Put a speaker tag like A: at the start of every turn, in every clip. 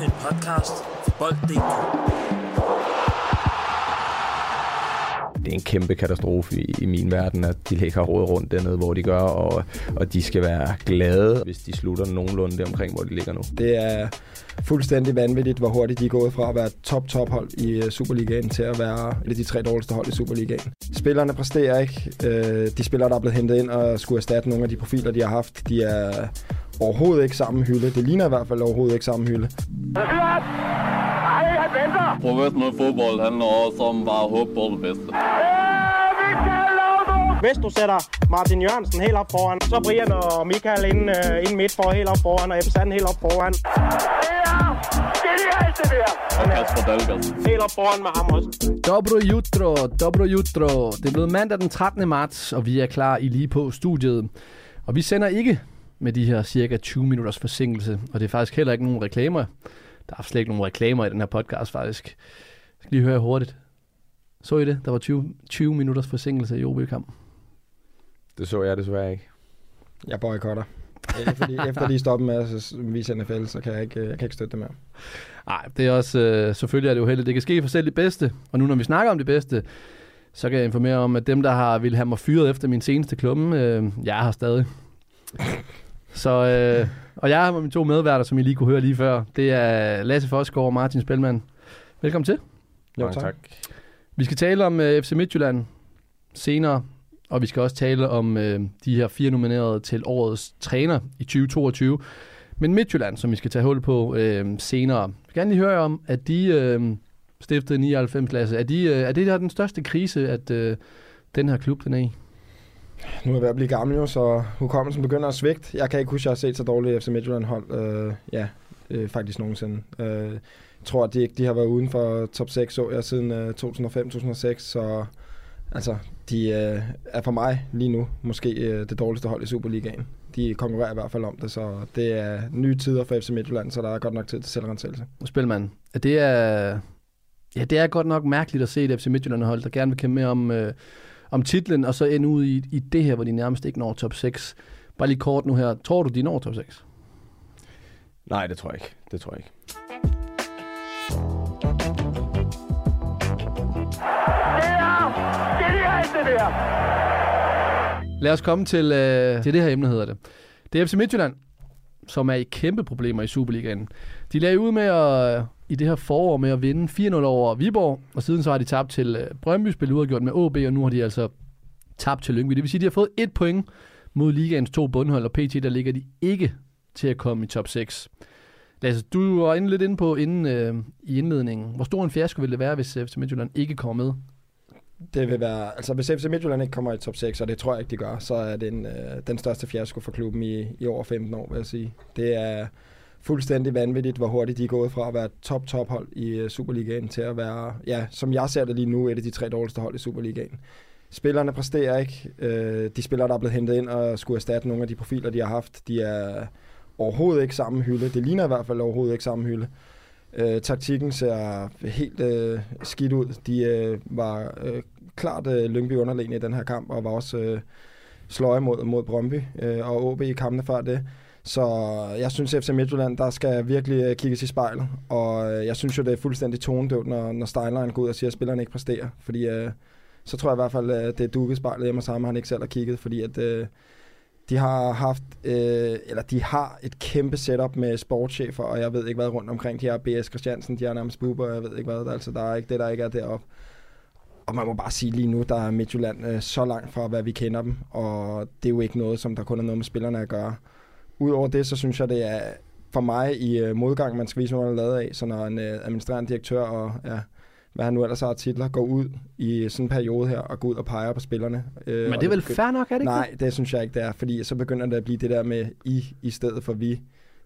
A: til en podcast fra Bold.dk.
B: det er en kæmpe katastrofe i, i min verden, at de ligger råd rundt dernede, hvor de gør, og, og de skal være glade, hvis de slutter nogenlunde det omkring, hvor de ligger nu.
C: Det er fuldstændig vanvittigt, hvor hurtigt de er gået fra at være top-top-hold i øh, Superligaen til at være et af de tre dårligste hold i Superligaen. Spillerne præsterer ikke. Øh, de spillere, der er blevet hentet ind og skulle erstatte nogle af de profiler, de har haft, de er overhovedet ikke samme hylde. Det ligner i hvert fald overhovedet ikke samme hylde.
D: Professionel fodbold handler også om bare at håbe på det bedste.
E: Hvis du sætter Martin Jørgensen helt op foran, så Brian og Michael ind, uh, ind midt for helt op foran, og Ebbe Sand helt op foran.
D: Og Kasper Dahlgaard.
E: Helt op foran med ham også.
F: Dobro jutro, dobro jutro. Det er blevet mandag den 13. marts, og vi er klar i lige på studiet. Og vi sender ikke med de her cirka 20 minutters forsinkelse, og det er faktisk heller ikke nogen reklamer. Der er slet ikke nogen reklamer i den her podcast, faktisk. Jeg skal lige høre hurtigt. Så I det? Der var 20, 20 minutters forsinkelse i OB-kampen.
B: Det så jeg desværre ikke.
C: Jeg boykotter. Efter de, efter de stopper med at vise NFL, så kan jeg ikke, jeg kan ikke støtte det mere.
F: Nej, det er også, øh, selvfølgelig er det uheldigt. Det kan ske for selv det bedste. Og nu når vi snakker om det bedste, så kan jeg informere om, at dem, der har vil have mig fyret efter min seneste klumme, øh, jeg er her stadig. Så, øh, og jeg har mine to medværter, som I lige kunne høre lige før. Det er Lasse Fosgaard og Martin Spelman. Velkommen til.
C: Jo,
B: Mange
C: tak.
F: Vi skal tale om øh, FC Midtjylland senere, og vi skal også tale om øh, de her fire nominerede til årets træner i 2022. Men Midtjylland, som vi skal tage hul på øh, senere. Jeg vil gerne lige høre om, at de øh, stiftede 99 Lasse. Er, de, øh, er det der den største krise, at øh, den her klub den er i?
C: Nu er jeg ved at blive gammel jo, så hukommelsen begynder at svigte. Jeg kan ikke huske, at jeg har set så dårligt FC Midtjylland hold. Øh, ja, øh, faktisk nogensinde. Øh, jeg tror, at de ikke de har været uden for top 6, så jeg, siden øh, 2005-2006. Så altså, de øh, er for mig lige nu måske øh, det dårligste hold i Superligaen. De konkurrerer i hvert fald om det, så det er nye tider for FC Midtjylland, så der er godt nok tid til selvrensagelse.
F: Spilmand, at det er, ja, det er godt nok mærkeligt at se et FC Midtjylland hold, der gerne vil kæmpe med om, øh, om titlen, og så ende ud i, i det her, hvor de nærmest ikke når top 6. Bare lige kort nu her. Tror du, de når top 6?
B: Nej, det tror jeg ikke. Det tror jeg ikke.
F: Lad os komme til, øh, til det her emne, hedder det. Det er FC Midtjylland, som er i kæmpe problemer i Superligaen. De lagde ud med at, i det her forår med at vinde 4-0 over Viborg, og siden så har de tabt til øh, Brøndby, spillet udgjort med OB, og nu har de altså tabt til Lyngby. Det vil sige, at de har fået et point mod ligaens to bundhold, og PT, der ligger de ikke til at komme i top 6. Lasse, du var inde lidt inde på inden, øh, i indledningen. Hvor stor en fiasko ville det være, hvis øh, FC Midtjylland ikke kom med?
C: Det vil være, altså hvis FC Midtjylland ikke kommer i top 6, og det tror jeg ikke, de gør, så er det en, øh, den største fiasko for klubben i, i over 15 år, vil jeg sige. Det er fuldstændig vanvittigt, hvor hurtigt de er gået fra at være top-top-hold i øh, Superligaen til at være, ja, som jeg ser det lige nu, et af de tre dårligste hold i Superligaen. Spillerne præsterer ikke. Øh, de spillere, der er blevet hentet ind og skulle erstatte nogle af de profiler, de har haft, de er overhovedet ikke samme hylde. Det ligner i hvert fald overhovedet ikke samme hylde. Øh, taktikken ser helt øh, skidt ud. De øh, var øh, klart øh, Lyngby underlegen i den her kamp, og var også øh, sløje mod, mod Brøndby øh, og OB i kampene før det. Så jeg synes, at FC Midtjylland, der skal virkelig øh, kigges i spejlet. Og øh, jeg synes jo, det er fuldstændig tonedøvt, når, når Steinlein går ud og siger, at spillerne ikke præsterer. Fordi øh, så tror jeg i hvert fald, at det er dukket spejlet hjemme sammen, han ikke selv har kigget. Fordi at øh, de har haft, øh, eller de har et kæmpe setup med sportschefer, og jeg ved ikke hvad rundt omkring. De har B.S. Christiansen, de har nærmest Buber, og jeg ved ikke hvad. Der, altså, der er ikke det, der ikke er deroppe. Og man må bare sige lige nu, der er Midtjylland øh, så langt fra, hvad vi kender dem, og det er jo ikke noget, som der kun er noget med spillerne at gøre. Udover det, så synes jeg, det er for mig i øh, modgang, man skal vise, hvad man er lavet af. Så når en øh, administrerende direktør og ja, hvad han nu ellers har titler, går ud i sådan en periode her og går ud og peger på spillerne. Øh,
F: Men det er vel
C: begy-
F: fair nok, er det ikke
C: Nej, det synes jeg ikke, det er, fordi så begynder det at blive det der med I i stedet for vi,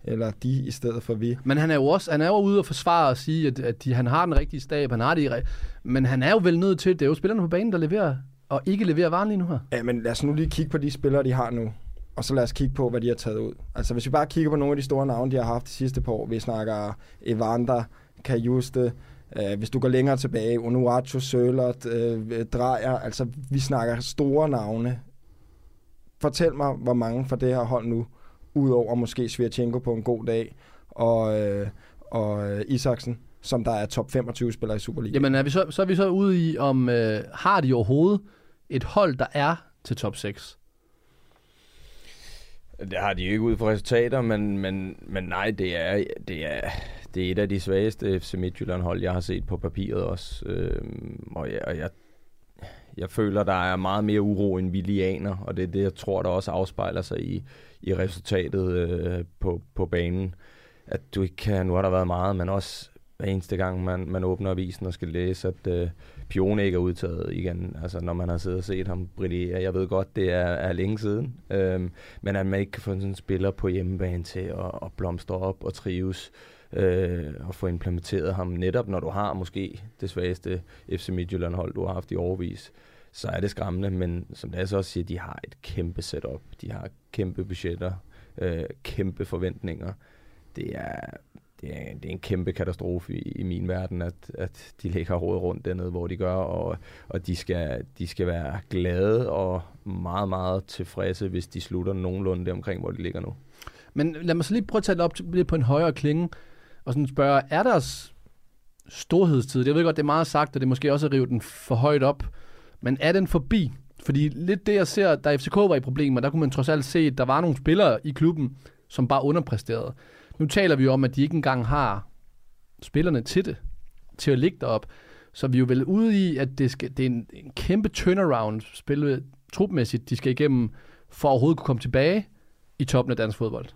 C: eller de i stedet for vi.
F: Men han er jo også han er jo ude og forsvare og sige, at, at de, han har den rigtige stab, han har det i, men han er jo vel nødt til, det er jo spillerne på banen, der leverer, og ikke leverer varen lige nu her.
C: Ja, men lad os nu lige kigge på de spillere, de har nu. Og så lad os kigge på, hvad de har taget ud. Altså, hvis vi bare kigger på nogle af de store navne, de har haft de sidste par år. Vi snakker Evander, Kajuste, øh, hvis du går længere tilbage, Onuachu, Sølert, øh, Drejer. Altså, vi snakker store navne. Fortæl mig, hvor mange for det her hold nu, udover måske Svirchenko på en god dag, og, øh, og øh, Isaksen, som der er top 25 spillere i Superligaen.
F: Jamen, er vi så, så er vi så ude i, om øh, har de overhovedet et hold, der er til top 6?
B: Det har de jo ikke ud for resultater, men, men, men nej, det er, det, er, det er et af de svageste FC Midtjylland-hold, jeg har set på papiret også. Øhm, og jeg, og jeg, jeg føler, der er meget mere uro, end vi lige aner, og det er det, jeg tror, der også afspejler sig i, i resultatet øh, på, på banen. At du ikke kan, nu har der været meget, men også hver eneste gang, man, man åbner avisen og skal læse, at øh, Pione ikke er udtaget igen. Altså, når man har siddet og set ham brillere. Jeg ved godt, det er, er længe siden. Øhm, men at man ikke kan få sådan en spiller på hjemmebane til at, at blomstre op og trives øh, og få implementeret ham netop, når du har måske det svageste FC Midtjylland-hold, du har haft i overvis så er det skræmmende, men som Lasse så også siger, de har et kæmpe setup, de har kæmpe budgetter, øh, kæmpe forventninger. Det er, det er, det er en kæmpe katastrofe i, i min verden, at, at de ligger råd rundt dernede, hvor de gør, og, og de, skal, de skal være glade og meget, meget tilfredse, hvis de slutter nogenlunde det omkring, hvor de ligger nu.
F: Men lad mig så lige prøve at tage det op til, lidt på en højere klinge, og sådan spørge, er deres storhedstid, jeg ved godt, det er meget sagt, og det er måske også at rive den for højt op, men er den forbi? Fordi lidt det, jeg ser, da FCK var i problemer, der kunne man trods alt se, at der var nogle spillere i klubben, som bare underpræsterede. Nu taler vi jo om, at de ikke engang har spillerne til det, til at ligge derop. Så vi er jo vel ude i, at det, skal, det er en, en kæmpe turnaround, spillet trupmæssigt, de skal igennem, for at overhovedet kunne komme tilbage i toppen af dansk fodbold.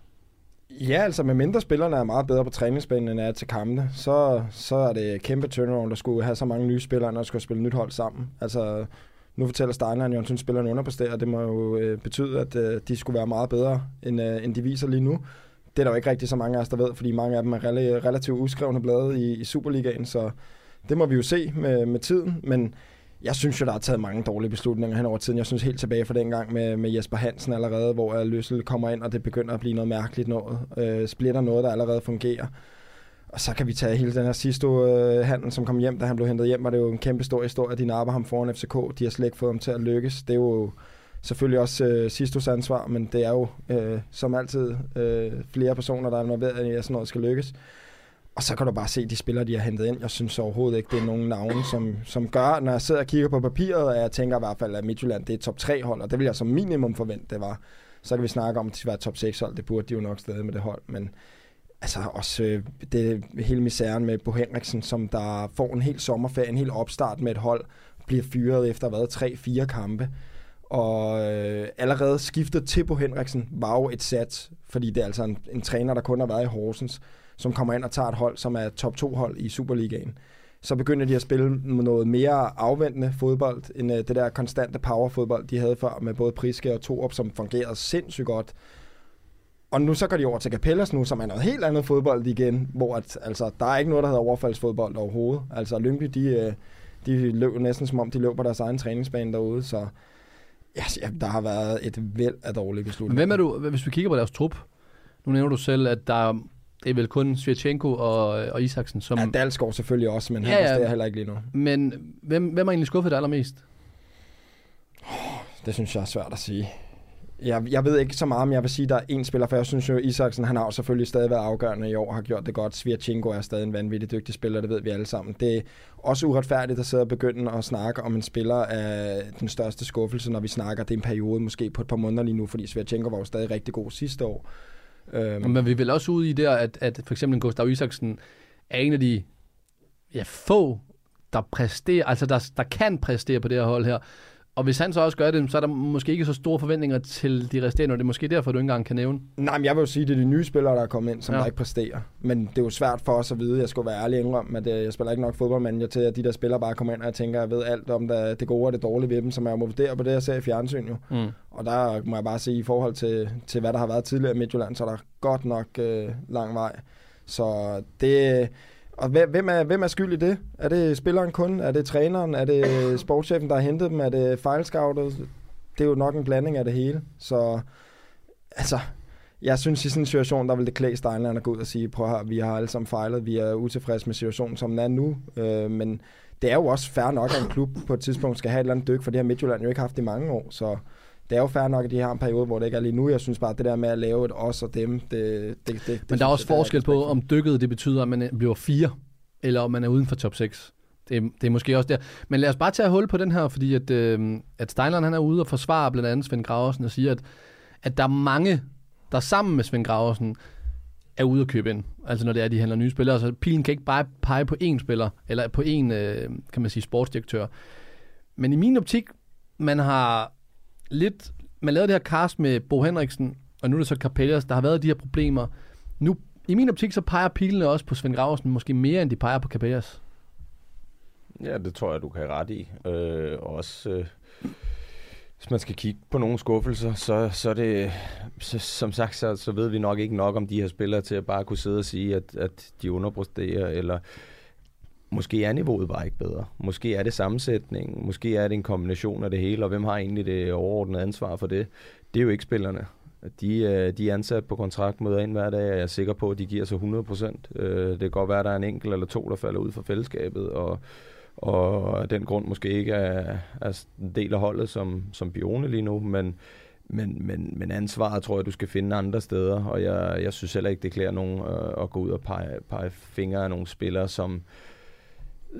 C: Ja, altså med mindre spillerne er meget bedre på træningsbanen end er til kampe, så, så er det kæmpe turnaround, der skulle have så mange nye spillere, når der skulle spille nyt hold sammen. Altså, nu fortæller Steiner, at Jørgensen spillerne underpresterer, det må jo øh, betyde, at øh, de skulle være meget bedre, end, øh, end de viser lige nu. Det er der jo ikke rigtig så mange af os, der ved, fordi mange af dem er rel- relativt uskrevne blade i, i Superligaen, så det må vi jo se med, med tiden, men jeg synes jo, der er taget mange dårlige beslutninger hen over tiden. Jeg synes helt tilbage fra den gang med, med Jesper Hansen allerede, hvor Løssel kommer ind, og det begynder at blive noget mærkeligt noget. Øh, splitter noget, der allerede fungerer. Og så kan vi tage hele den her sidste øh, handel, som kom hjem, da han blev hentet hjem, var det jo en kæmpe stor historie. De napper ham foran FCK. De har slet ikke fået ham til at lykkes. Det er jo selvfølgelig også øh, Sistos ansvar, men det er jo øh, som altid øh, flere personer, der er involveret i, at sådan noget skal lykkes. Og så kan du bare se de spillere, de har hentet ind. Jeg synes overhovedet ikke, det er nogen navne, som, som gør, når jeg sidder og kigger på papiret, at jeg tænker i hvert fald, at Midtjylland det er top 3 hold, og det vil jeg som minimum forvente, det var. Så kan vi snakke om, at de var top 6 hold. Det burde de jo nok stadig med det hold, men altså også øh, det hele misæren med Bo Henriksen, som der får en hel sommerferie, en hel opstart med et hold, bliver fyret efter hvad, tre, fire kampe. Og øh, allerede skiftet til Bo Henriksen var jo et sats, fordi det er altså en, en træner, der kun har været i Horsens som kommer ind og tager et hold, som er top 2 hold i Superligaen. Så begynder de at spille noget mere afventende fodbold, end øh, det der konstante powerfodbold, de havde før med både Priske og Torup, som fungerede sindssygt godt. Og nu så går de over til Capellas nu, som er noget helt andet fodbold igen, hvor at, altså, der er ikke noget, der hedder overfaldsfodbold overhovedet. Altså Lyngby, de, øh, de løb næsten som om, de løb på deres egen træningsbane derude, så ja, der har været et væld af dårlige beslutninger.
F: Hvem er du, hvis vi kigger på deres trup, nu nævner du selv, at der det er vel kun Svirchenko og, og Isaksen, som...
C: Ja, Dalsgaard selvfølgelig også, men han ja, ja. heller ikke lige nu.
F: Men hvem, hvem har egentlig skuffet dig allermest?
C: Det synes jeg er svært at sige. Jeg, jeg ved ikke så meget, om jeg vil sige, at der er en spiller, for jeg synes jo, Isaksen, han har jo selvfølgelig stadig været afgørende i år, har gjort det godt. Svirchenko er stadig en vanvittig dygtig spiller, det ved vi alle sammen. Det er også uretfærdigt at sidde og begynde at snakke om en spiller af den største skuffelse, når vi snakker, det er en periode måske på et par måneder lige nu, fordi Svirchenko var jo stadig rigtig god sidste år.
F: Øhm. Men vi vil også ud i der, at, at for eksempel Gustav Isaksen er en af de ja, få, der præsterer, altså der, der kan præstere på det her hold her. Og hvis han så også gør det, så er der måske ikke så store forventninger til de resterende, og det er måske derfor, du ikke engang kan nævne.
C: Nej, men jeg vil jo sige, at det er de nye spillere, der er kommet ind, som ja. der ikke præsterer. Men det er jo svært for os at vide, jeg skal være ærlig indrømme, at øh, jeg spiller ikke nok fodboldmanager til, at de der spillere bare kommer ind, og jeg tænker, at jeg ved alt om det, det gode og det dårlige ved dem, som jeg må vurdere på det, jeg ser i fjernsyn jo. Mm. Og der må jeg bare sige, i forhold til, til hvad der har været tidligere i Midtjylland, så er der godt nok øh, lang vej. Så det, og hvem er, hvem er skyld i det? Er det spilleren kun? Er det træneren? Er det sportschefen, der har hentet dem? Er det fejlscoutet? Det er jo nok en blanding af det hele. Så altså, jeg synes i sådan en situation, der vil det klæde Steinland at gå ud og sige, prøv her, vi har alle sammen fejlet, vi er utilfredse med situationen, som den er nu. Øh, men det er jo også fair nok, at en klub på et tidspunkt skal have et eller andet dyk, for det har Midtjylland jo ikke haft i mange år. Så det er jo fair nok, at de har en periode, hvor det ikke er lige nu. Jeg synes bare, at det der med at lave et os og dem, det, det, det, det
F: Men der er også
C: jeg,
F: forskel på, om dykket det betyder, at man bliver fire, eller om man er uden for top 6. Det, er- det er måske også der. Men lad os bare tage hul på den her, fordi at, øh, at Steinland han er ude og forsvare blandt andet Svend Graversen og siger, at, at der er mange, der sammen med Svend Graversen er ude at købe ind. Altså når det er, de handler nye spillere. Så pilen kan ikke bare pege på én spiller, eller på én, øh, kan man sige, sportsdirektør. Men i min optik, man har lidt... Man lavede det her cast med Bo Henriksen, og nu er det så Capellas. Der har været de her problemer. Nu, i min optik, så peger pilene også på Svend Graversen, måske mere, end de peger på Capellas.
B: Ja, det tror jeg, du kan have ret i. Øh, også, øh, hvis man skal kigge på nogle skuffelser, så, så er det, så, som sagt, så, så ved vi nok ikke nok om de her spillere til at bare kunne sidde og sige, at, at de underpresterer, eller måske er niveauet bare ikke bedre. Måske er det sammensætningen, måske er det en kombination af det hele, og hvem har egentlig det overordnede ansvar for det? Det er jo ikke spillerne. De, øh, de er ansat på kontrakt, møder ind hver dag, og jeg er sikker på, at de giver sig 100 procent. Øh, det kan godt være, at der er en enkelt eller to, der falder ud fra fællesskabet, og, og den grund måske ikke er, er en del af holdet som, som Bione lige nu, men, men, men, men ansvaret tror jeg, du skal finde andre steder, og jeg, jeg synes heller ikke, det klæder nogen øh, at gå ud og pege, pege fingre af nogle spillere, som,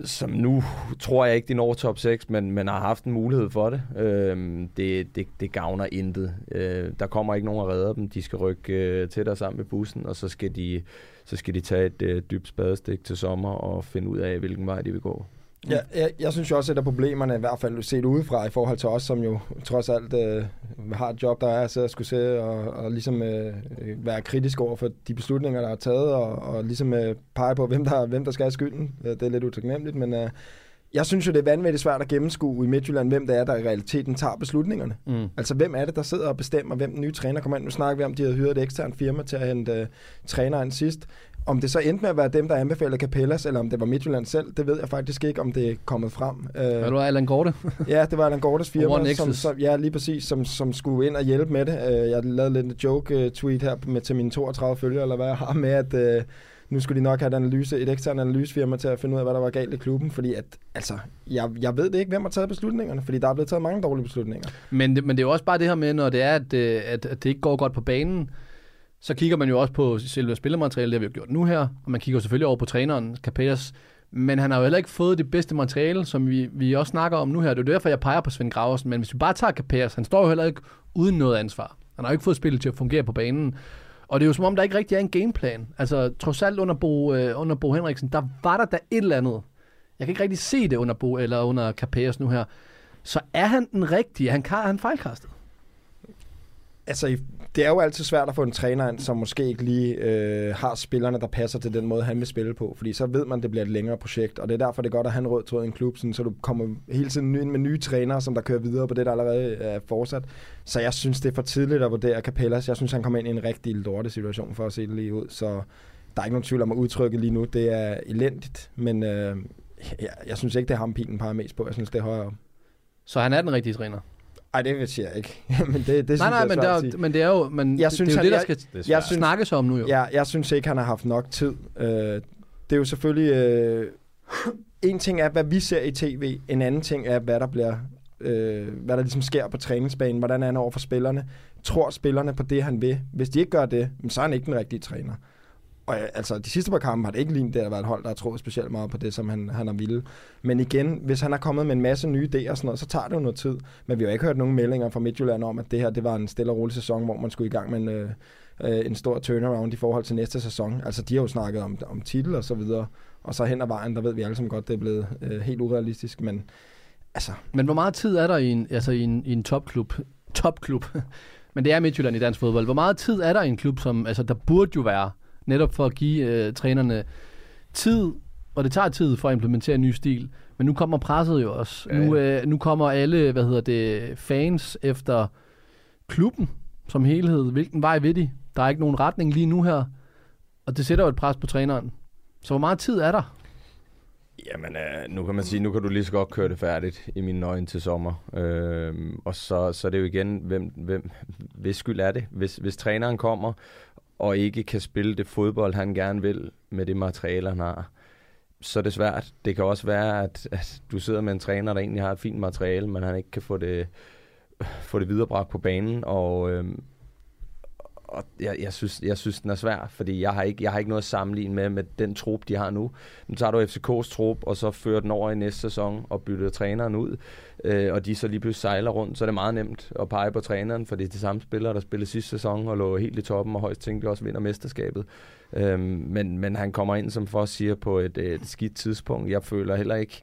B: som nu tror jeg ikke, de når top 6, men, men har haft en mulighed for det. Øhm, det, det, det gavner intet. Øh, der kommer ikke nogen at redde dem. De skal rykke øh, tættere sammen med bussen, og så skal de, så skal de tage et øh, dybt spadestik til sommer og finde ud af, hvilken vej de vil gå.
C: Ja, jeg, jeg synes jo også, at et af problemerne, i hvert fald set udefra, i forhold til os, som jo trods alt øh, har et job, der er, så skulle sidde og, og ligesom øh, øh, være kritisk over for de beslutninger, der er taget, og, og ligesom øh, pege på, hvem der, hvem der skal have skylden. Det er lidt utaknemmeligt, men øh, jeg synes jo, det er vanvittigt svært at gennemskue i Midtjylland, hvem det er, der i realiteten tager beslutningerne.
F: Mm.
C: Altså, hvem er det, der sidder og bestemmer, hvem den nye træner kommer ind? Nu snakker vi om, de havde hyret et eksternt firma til at hente øh, træneren sidst. Om det så endte med at være dem, der anbefalede Capellas, eller om det var Midtjylland selv, det ved jeg faktisk ikke, om det er kommet frem. Øh,
F: Er du Allan Gorte?
C: Ja, det var Allan Gortes firma, som, som, ja, lige præcis, som, som skulle ind og hjælpe med det. Øh, Jeg lavede lidt en joke-tweet her med, til mine 32 følgere, eller hvad jeg har med, at øh, nu skulle de nok have et, analyse, et ekstern analysefirma til at finde ud af, hvad der var galt i klubben, fordi at, altså, jeg, jeg ved det ikke, hvem har taget beslutningerne, fordi der er blevet taget mange dårlige beslutninger.
F: Men men det er jo også bare det her med, når det er, at, øh, at, at det ikke går godt på banen, så kigger man jo også på selve spillermaterialet, det har vi jo gjort nu her, og man kigger selvfølgelig over på træneren, Capellas, men han har jo heller ikke fået det bedste materiale, som vi, vi også snakker om nu her. Det er jo derfor, jeg peger på Svend Graversen, men hvis vi bare tager Capellas, han står jo heller ikke uden noget ansvar. Han har jo ikke fået spillet til at fungere på banen. Og det er jo som om, der ikke rigtig er en gameplan. Altså, trods alt under Bo, øh, under Bo Henriksen, der var der da et eller andet. Jeg kan ikke rigtig se det under Bo eller under Capellas nu her. Så er han den rigtige? Han, kan, han fejlkastet?
C: Altså, det er jo altid svært at få en træner ind, som måske ikke lige øh, har spillerne, der passer til den måde, han vil spille på. Fordi så ved man, at det bliver et længere projekt. Og det er derfor, det er godt at have en rød tråd i en klub, sådan, så du kommer hele tiden ind med nye trænere, som der kører videre på det, der allerede er fortsat. Så jeg synes, det er for tidligt at vurdere Capellas. Jeg synes, han kommer ind i en rigtig lorte situation, for at se det lige ud. Så der er ikke nogen tvivl om at udtrykke lige nu. Det er elendigt, men øh, jeg, jeg synes ikke, det er ham, pilen peger mest på. Jeg synes, det er højere.
F: Så han er den rigtige træner?
C: Ej, det siger jeg ikke. men det, det synes
F: nej, nej,
C: jeg
F: men, der, er men det er jo, men
C: Jeg synes,
F: det er jo
C: han-
F: det, der
C: jeg-
F: skal
B: er
C: Jeg
B: svært.
C: synes,
F: snakkes om nu jo.
C: Ja, jeg synes ikke, han har haft nok tid. Øh, det er jo selvfølgelig... Øh, en ting er, hvad vi ser i tv. En anden ting er, hvad der bliver... Øh, hvad der ligesom sker på træningsbanen. Hvordan er han over for spillerne. Tror spillerne på det, han vil? Hvis de ikke gør det, så er han ikke den rigtige træner. Og øh, altså, de sidste par kampe har det ikke lignet, det har været et hold, der har troet specielt meget på det, som han, han har ville. Men igen, hvis han er kommet med en masse nye idéer og sådan noget, så tager det jo noget tid. Men vi har ikke hørt nogen meldinger fra Midtjylland om, at det her det var en stille og rolig sæson, hvor man skulle i gang med en, øh, øh, en stor turnaround i forhold til næste sæson. Altså, de har jo snakket om, om titel og så videre. Og så hen ad vejen, der ved vi alle sammen godt, det er blevet øh, helt urealistisk. Men altså,
F: Men hvor meget tid er der i en, altså i en, i en topklub? Topklub. Men det er Midtjylland i dansk fodbold. Hvor meget tid er der i en klub, som altså, der burde jo være, netop for at give øh, trænerne tid, og det tager tid for at implementere en ny stil. Men nu kommer presset jo også.
B: Ja,
F: Nu, øh, nu kommer alle, hvad hedder det, fans efter klubben som helhed. Hvilken vej vil de? Der er ikke nogen retning lige nu her. Og det sætter jo et pres på træneren. Så hvor meget tid er der?
B: Jamen, øh, nu kan man sige, nu kan du lige så godt køre det færdigt i mine øjne til sommer. Øhm, og så, så er det jo igen, hvem, hvem, hvis skyld er det? Hvis, hvis træneren kommer og ikke kan spille det fodbold, han gerne vil med det materiale, han har, så er det svært. Det kan også være, at, at du sidder med en træner, der egentlig har et fint materiale, men han ikke kan få det få det viderebragt på banen, og, øhm, og jeg, jeg, synes, jeg synes, den er svær, fordi jeg har, ikke, jeg har ikke noget at sammenligne med, med den trup, de har nu. Nu tager du FCK's trup, og så fører den over i næste sæson, og bytter træneren ud, øh, og de så lige pludselig sejler rundt, så er det meget nemt at pege på træneren, for det er de samme spillere, der spillede sidste sæson, og lå helt i toppen, og højst tænkte også vinder mesterskabet. Øh, men, men han kommer ind, som for siger, på et, øh, et skidt tidspunkt. Jeg føler heller ikke,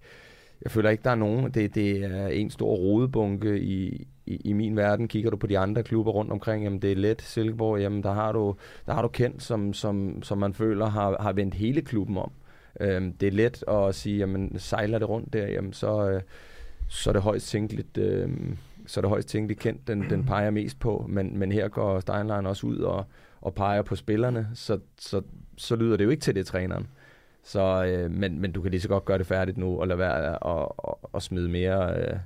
B: jeg føler ikke, der er nogen. Det, det er en stor rodebunke i, i, i min verden. Kigger du på de andre klubber rundt omkring, jamen det er let. Silkeborg, jamen der har du, der har du kendt, som, som, som man føler har, har vendt hele klubben om. Øhm, det er let at sige, jamen sejler det rundt der, jamen så, øh, så er det højst tænkeligt, øh, så er det højst tænkeligt kendt, den, den peger mest på. Men, men her går Steinlein også ud og, og peger på spillerne, så, så, så lyder det jo ikke til det træneren. Så, øh, men, men du kan lige så godt gøre det færdigt nu, og lade være at, at, smide mere øh,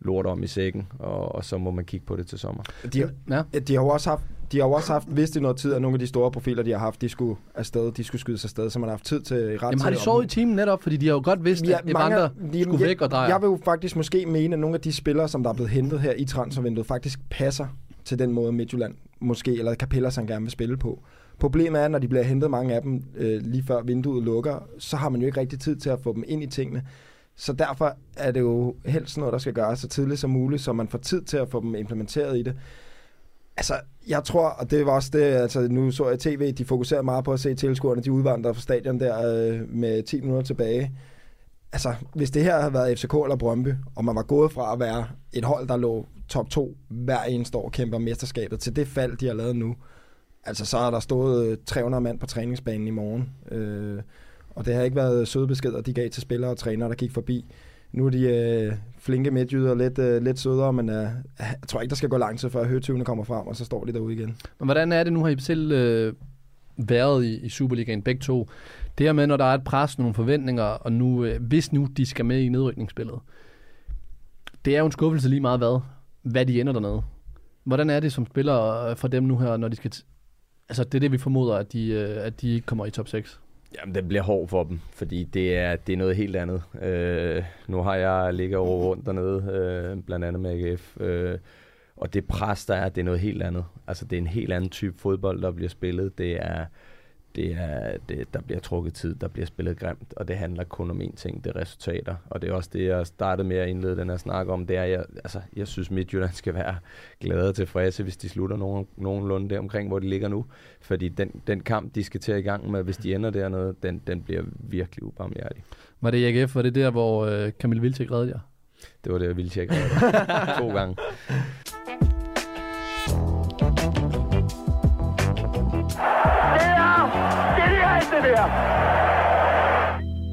B: lort om i sækken, og, og så må man kigge på det til sommer.
C: De,
F: Ja.
C: ja. de har jo også haft, de har jo også haft, vidst i noget tid, at nogle af de store profiler, de har haft, de skulle afsted, de skulle skydes afsted, så man har haft tid til ret
F: Jamen har de sovet i timen netop, fordi de har jo godt vidst, at ja,
C: mange
F: Evander
C: af- de-
F: skulle
C: jeg-
F: væk og dreje.
C: Jeg vil jo faktisk måske mene, at nogle af de spillere, som der er blevet hentet her i transfervinduet, faktisk passer til den måde Midtjylland måske, eller Capella, som gerne vil spille på. Problemet er, når de bliver hentet mange af dem øh, lige før vinduet lukker, så har man jo ikke rigtig tid til at få dem ind i tingene. Så derfor er det jo helst noget, der skal gøres så tidligt som muligt, så man får tid til at få dem implementeret i det. Altså, jeg tror, og det var også det, altså nu så jeg tv, de fokuserer meget på at se tilskuerne, de udvandrer fra stadion der øh, med 10 minutter tilbage. Altså, hvis det her havde været FCK eller Brøndby, og man var gået fra at være et hold, der lå top 2 hver eneste år og kæmper mesterskabet, til det fald, de har lavet nu, altså så har der stået øh, 300 mand på træningsbanen i morgen. Øh, og det har ikke været søde beskeder, de gav til spillere og trænere, der gik forbi. Nu er de øh, flinke midtjyder, lidt, øh, lidt sødere, men øh, jeg tror ikke, der skal gå lang tid, før højtyvene kommer frem, og så står de derude igen.
F: Men hvordan er det, nu har I selv øh, været i, i Superligaen begge to. Det her med, når der er et pres, nogle forventninger, og nu, øh, hvis nu de skal med i nedrykningsspillet, det er jo en skuffelse lige meget hvad, hvad de ender dernede. Hvordan er det som spiller øh, for dem nu her, når de skal... T- altså, det er det, vi formoder, at de, øh, at de ikke kommer i top 6.
B: Jamen, det bliver hård for dem, fordi det er, det er noget helt andet. Øh, nu har jeg ligget over rundt dernede, øh, blandt andet med AGF, øh, og det pres, der er, det er noget helt andet. Altså, det er en helt anden type fodbold, der bliver spillet. Det er, det er, det, der bliver trukket tid, der bliver spillet grimt, og det handler kun om én ting, det er resultater. Og det er også det, jeg startede med at indlede den her snak om, det er, jeg, altså, jeg synes, Midtjylland skal være glade og tilfredse, hvis de slutter nogen, nogenlunde der omkring, hvor de ligger nu. Fordi den, den kamp, de skal til i gang med, hvis de ender dernede, den, den bliver virkelig ubarmhjertig.
F: Var det i AGF? Var det der, hvor øh, Camille Vilcek reddede jer?
B: Det var det, jeg ville tjekke to gange.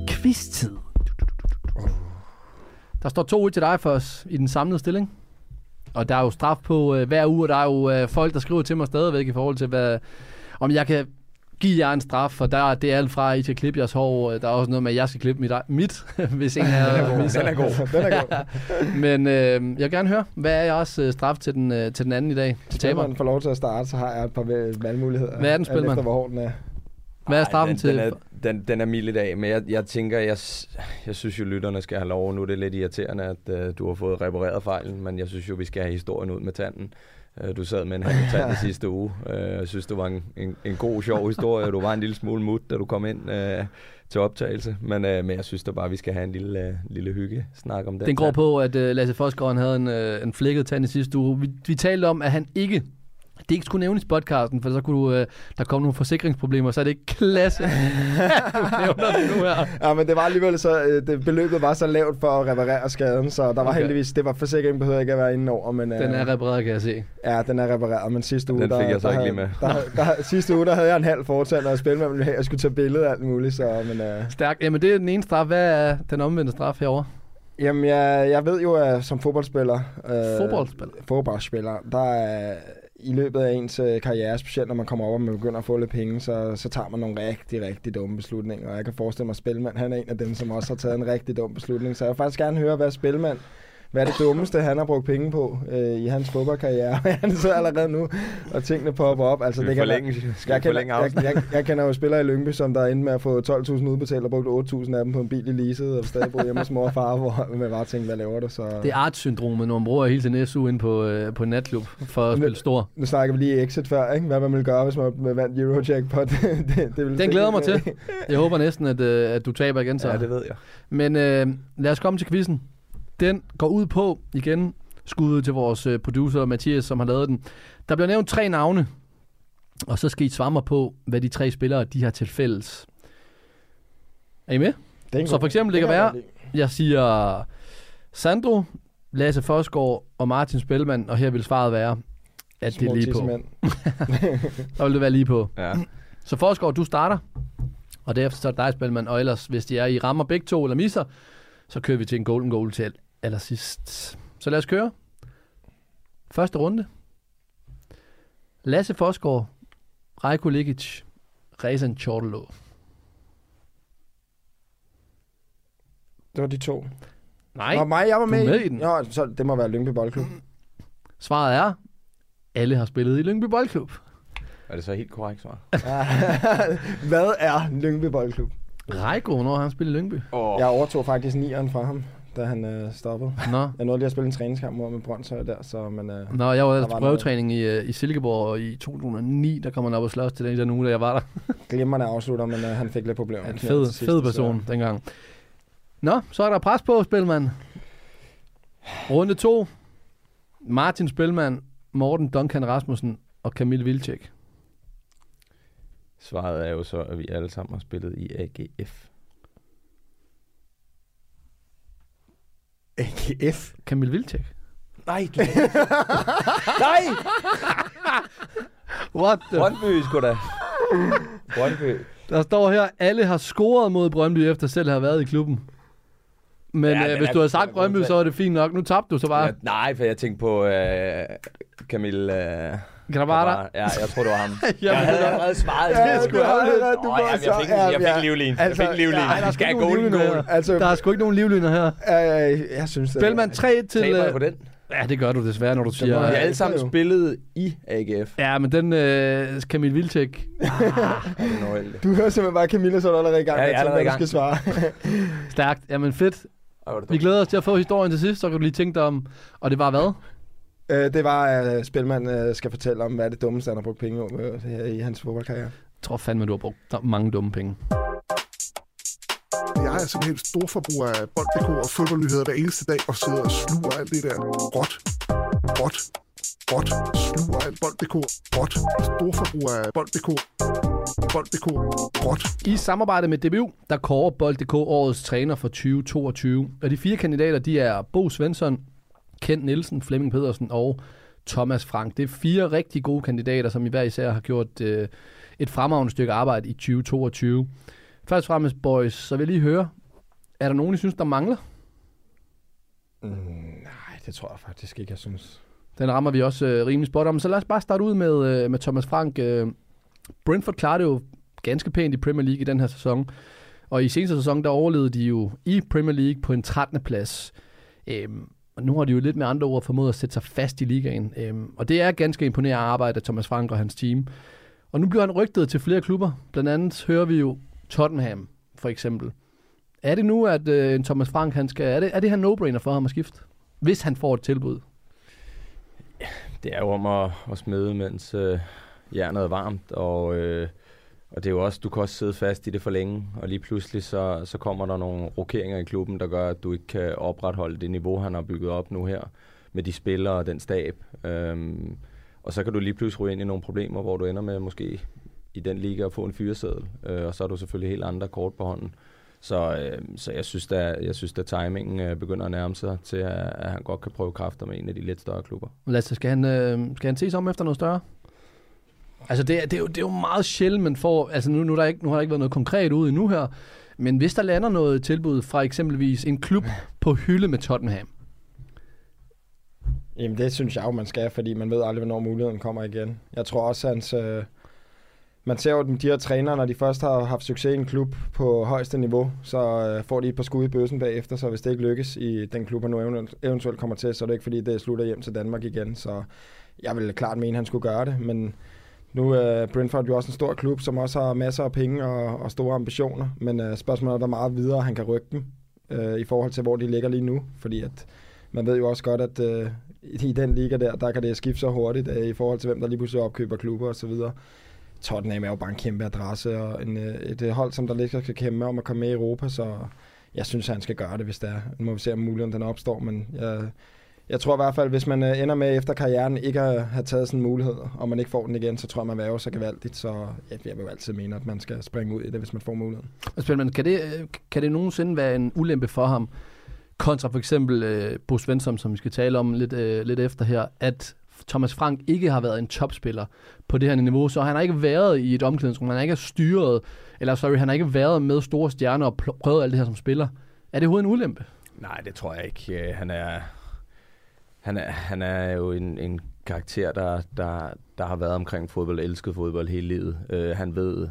F: Quiz-tid. Der står 2-1 til dig for os i den samlede stilling. Og der er jo straf på øh, hver uge, og der er jo øh, folk, der skriver til mig stadigvæk i forhold til, hvad, om jeg kan give jer en straf, for der, det er alt fra, at I skal klippe jeres hår. øh, Der er også noget med, at jeg skal klippe mit, mit hvis en af jer misser.
C: Den er god. den er god.
F: Men øh, jeg vil gerne høre, hvad er jeres øh, straf til den, øh, til den anden i dag? Til taberen?
C: Spilmanden får lov til at starte, så har jeg et par valg- valgmuligheder.
F: Hvad er den, Spilmand?
C: Efter, hvor hård den er.
F: Hvad er straffen til?
B: Den er, den, den er mild i dag, men jeg, jeg tænker, jeg, jeg synes jo, lytterne skal have lov. Nu er det lidt irriterende, at uh, du har fået repareret fejlen, men jeg synes jo, vi skal have historien ud med tanden. Uh, du sad med en halv tand i sidste uge. Uh, jeg synes, det var en, en, en god, sjov historie. Du var en lille smule mut, da du kom ind uh, til optagelse. Men, uh, men jeg synes da bare, vi skal have en lille, uh, lille hygge snak om den.
F: Den går
B: tand.
F: på, at uh, Lasse Forsgaard havde en, uh, en flækket tand i sidste uge. Vi, vi talte om, at han ikke det ikke skulle nævnes i podcasten, for så kunne du, uh, der komme nogle forsikringsproblemer, så er det ikke klasse. du nævner det nu her.
C: Ja, men det var alligevel så, øh, det, beløbet var så lavt for at reparere skaden, så der var
F: Okay.
C: heldigvis, det var forsikringen behøvede ikke at være inde over, men øh,
F: Den er repareret, kan jeg se.
C: ja, den er repareret, men sidste uge,
B: Den fik
C: der,
B: jeg så
C: der,
B: ikke lige
C: Der, der, sidste uge, der havde jeg en halv fortand, og spille med, at jeg skulle tage billeder og alt muligt, så, men øh,
F: Stærk. Jamen, det er den ene straf. Hvad er den omvendte straf herovre?
C: jamen, jeg, jeg ved jo, at som fodboldspiller, øh,
F: Fodboldspiller.
C: fodboldspiller, der er i løbet af ens øh, karriere, specielt når man kommer op og man begynder at få lidt penge, så, så tager man nogle rigtig, rigtig dumme beslutninger. Og jeg kan forestille mig, at Spilmand, han er en af dem, som også har taget en rigtig dum beslutning. Så jeg vil faktisk gerne høre, hvad Spilmand, hvad er det dummeste, han har brugt penge på øh, i hans fodboldkarriere. han sidder allerede nu, og tingene popper op. Altså, det kan
B: forlænge,
C: jeg,
B: forlænge
C: kender, jeg, jeg, jeg kender jo spillere i Lyngby, som der er inde med at få 12.000 udbetalt og brugt 8.000 af dem på en bil i leaset, og stadig boet hjemme hos mor og far, hvor man bare tænker, hvad laver du? Så...
F: Det er artssyndromet, når man bruger hele sin SU ind på, øh, på en natklub for at spille stor.
C: Nu snakker vi lige exit før, ikke? hvad man ville gøre, hvis man vandt Eurojackpot. det, det ville
F: Den glæder mig til. Jeg håber næsten, at, øh, at du taber igen så.
B: Ja, det ved jeg.
F: Men øh, lad os komme til quizzen. Den går ud på, igen, skuddet til vores øh, producer Mathias, som har lavet den. Der bliver nævnt tre navne, og så skal I svare mig på, hvad de tre spillere de har til fælles. Er I med?
C: Det er en
F: Så for eksempel, det kan
C: jeg
F: være-. Jeg siger Sandro, Lasse Forsgaard og Martin Spelman, og her vil svaret være, at det er
C: Små
F: lige på. Der vil det være lige på.
B: Ja.
F: Så Forsgaard, du starter, og derefter så er det dig, Spelman, og ellers, hvis de er i rammer begge to eller misser, så kører vi til en golden goal til al- allersidst. Så lad os køre. Første runde. Lasse Forsgaard, Rejko Ligic, Rezan Chortelo.
C: Det var de to.
F: Nej,
C: Nå, mig, jeg var
F: du er
C: med,
F: med i den.
C: Ja, så det må være Lyngby Boldklub.
F: svaret er, alle har spillet i Lyngby Boldklub.
B: Er det så helt korrekt svar?
C: Hvad er Lyngby Boldklub?
F: Hvornår har han spillet i Lyngby?
B: Oh.
C: Jeg overtog faktisk nieren fra ham, da han øh, stoppede.
F: Nå,
C: Jeg nåede lige at spille en træningskamp mod med Brøndshøj der, så men, øh,
F: Nå jeg var ellers til prøvetræning i, øh, i Silkeborg og i 2009, der kom han op og slås til den, den uge, da jeg var der.
C: glimrende afslutter, men øh, han fik lidt problemer.
F: En fed,
C: til sidst,
F: fed person dengang. Nå, så er der pres på, Spilman. Runde 2. Martin Spilman, Morten Duncan Rasmussen og Camille Vilcek.
B: Svaret er jo så, at vi alle sammen har spillet i AGF.
C: AGF?
F: Camille Vilcek?
B: Nej, du... Nej!
F: What the
B: Brøndby sgu da. Brøndby.
F: Der står her, alle har scoret mod Brøndby efter selv have været i klubben. Men
B: Ja,
F: øh, hvis du havde sagt Brøndby, så var det fint nok. Nu tabte du så bare.
B: Ja, nej, for jeg tænkte på øh, Camille... Øh,
F: Gravata.
B: Ja, jeg tror, det var ham. Jeg havde
F: er-
B: allerede svaret.
C: Ja,
B: Jeg
C: det
B: skulle have-
C: allerede- du var så-
B: jeg fik,
C: ja,
B: jeg fik
C: ja.
B: en livlin.
C: Altså,
B: Jeg fik en livlin.
C: ja, der
B: skal
F: ikke
B: have
F: nogen
B: golden goal.
F: her.
C: Altså,
F: Der er sgu ikke nogen livliner her.
C: øh, jeg synes det.
F: Spilman 3 til...
B: Taber jeg
F: øh,
B: på den?
F: Ja, det gør du desværre, når du siger...
C: jeg-
B: Vi har
C: Ja,
B: alle sammen spillet i AGF.
F: Ja, men den øh, Camille Vilcek,
B: noget heldigt?
C: Du hører simpelthen bare Camilla, så er du allerede i gang
B: Ja,
C: med
B: jeg er allerede
C: hvad
B: i
C: du skal svare.
F: stærkt. Jamen fedt. Vi glæder os til at få historien til sidst, så kan du lige tænke dig om... Og det var hvad?
C: Øh, det var, at Spilman øh, skal fortælle om, hvad er det dummeste, han har brugt penge på øh, i hans fodboldkarriere.
F: Jeg tror fandme, du har brugt der er mange dumme penge.
G: Jeg er simpelthen stor forbruger af bold.dk og fodboldnyheder hver eneste dag, og sidder og sluger alt det der råt, råt, råt, sluger alt bold.dk, råt, stor forbruger af bold.dk, bold.dk, råt.
F: I samarbejde med DBU, der kårer Bold.dk årets træner for 2022. Og de fire kandidater, de er Bo Svensson, Kent Nielsen, Flemming Pedersen og Thomas Frank. Det er fire rigtig gode kandidater, som i hver især har gjort øh, et fremragende stykke arbejde i 2022. Først og fremmest, boys, så vil jeg lige høre, er der nogen, I synes, der mangler?
C: Mm, nej, det tror jeg faktisk ikke, jeg synes.
F: Den rammer vi også øh, rimelig spot om. Så lad os bare starte ud med, øh, med Thomas Frank. Øh, Brentford klarede det jo ganske pænt i Premier League i den her sæson. Og i seneste sæson, der overlevede de jo i Premier League på en 13. plads. Øhm, og nu har de jo lidt med andre ord formået at sætte sig fast i ligaen. Øhm, og det er ganske imponerende arbejde af Thomas Frank og hans team. Og nu bliver han rygtet til flere klubber. Blandt andet hører vi jo Tottenham, for eksempel. Er det nu, at øh, en Thomas Frank, han skal, er det, er det her no-brainer for ham at skifte? Hvis han får et tilbud.
B: Det er jo om at, at smide, mens øh, jernet er varmt, og, øh, og det er jo også, du kan også sidde fast i det for længe, og lige pludselig så, så kommer der nogle rokeringer i klubben, der gør, at du ikke kan opretholde det niveau, han har bygget op nu her, med de spillere og den stab. Øhm, og så kan du lige pludselig ryge ind i nogle problemer, hvor du ender med måske i den liga at få en fyreseddel, øh, og så er du selvfølgelig helt andre kort på hånden. Så, øh, så jeg synes, at jeg synes, at timingen øh, begynder at nærme sig til, at, at han godt kan prøve kræfter med en af de lidt større klubber.
F: Lasse, skal han, øh, skal han se om efter noget større? Altså, det er, det er, jo, det er jo meget sjældent, man får... Altså, nu, nu, der ikke, nu har der ikke været noget konkret ude endnu her. Men hvis der lander noget tilbud fra eksempelvis en klub på hylde med Tottenham.
C: Jamen det synes jeg jo, man skal, fordi man ved aldrig, hvornår muligheden kommer igen. Jeg tror også, hans, øh, man ser jo at de her trænere, når de først har haft succes i en klub på højeste niveau, så øh, får de et par skud i bøssen bagefter, så hvis det ikke lykkes i den klub, han nu eventuelt kommer til, så er det ikke fordi, det slutter hjem til Danmark igen. Så jeg vil klart mene, at han skulle gøre det, men nu er Brentford jo også en stor klub, som også har masser af penge og, og store ambitioner, men øh, spørgsmålet er, hvor meget videre han kan rykke dem øh, i forhold til, hvor de ligger lige nu, fordi at man ved jo også godt, at øh, i den liga der, der kan det skifte så hurtigt øh, i forhold til, hvem der lige pludselig opkøber klubber og så videre. Tottenham er jo bare en kæmpe adresse, og en, øh, et øh, hold, som der ligger skal kæmpe om at komme med i Europa, så jeg synes, han skal gøre det, hvis det er. Nu må vi se, om muligheden den opstår, men jeg, jeg tror i hvert fald, hvis man øh, ender med efter karrieren ikke at have taget sådan en mulighed, og man ikke får den igen, så tror jeg, man værger sig gevaldigt, så ja, jeg vil jo altid mene, at man skal springe ud i det, hvis man får muligheden.
F: Spilman, kan det, øh, kan det nogensinde være en ulempe for ham, kontra for eksempel øh, Bo Svensson, som vi skal tale om lidt, øh, lidt efter her, at Thomas Frank ikke har været en topspiller på det her niveau, så han har ikke været i et omklædningsrum, han har ikke styret, eller sorry, han har ikke været med store stjerner og prøvet alt det her som spiller. Er det overhovedet en ulempe?
B: Nej, det tror jeg ikke. Øh, Han er, han er, han er jo en, en karakter, der, der, der har været omkring fodbold, elsket fodbold hele livet. Uh, han ved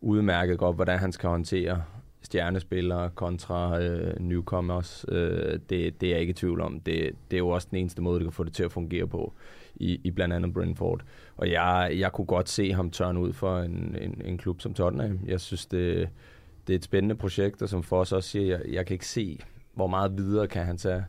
B: udmærket godt, hvordan han skal håndtere stjernespillere kontra uh, newcomers. Uh, det, det er jeg ikke i tvivl om. Det, det er jo også den eneste måde, du kan få det til at fungere på i, i blandt andet Brentford. Og jeg, jeg kunne godt se ham tørne ud for en, en, en klub som Tottenham. Jeg synes, det, det er et spændende projekt, og som for os også siger, jeg, jeg kan ikke se, hvor meget videre kan han tage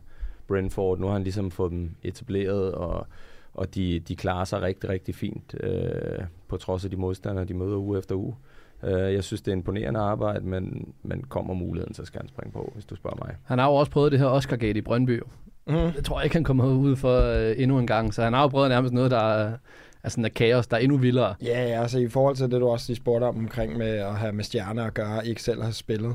B: Brentford. Nu har han ligesom fået dem etableret, og, og de, de klarer sig rigtig, rigtig fint, øh, på trods af de modstandere, de møder uge efter uge. Øh, jeg synes, det er imponerende arbejde, men, men kommer muligheden, så skal han springe på, hvis du spørger mig.
F: Han har jo også prøvet det her Oscar-gate i Brøndby.
C: Mm.
F: Det tror jeg ikke, han kommer ud for øh, endnu en gang, så han har jo prøvet nærmest noget, der er, sådan er kaos, der er endnu vildere.
C: Ja, ja, altså i forhold til det, du også lige spurgte om omkring med at have med stjerner at gøre, ikke selv have spillet.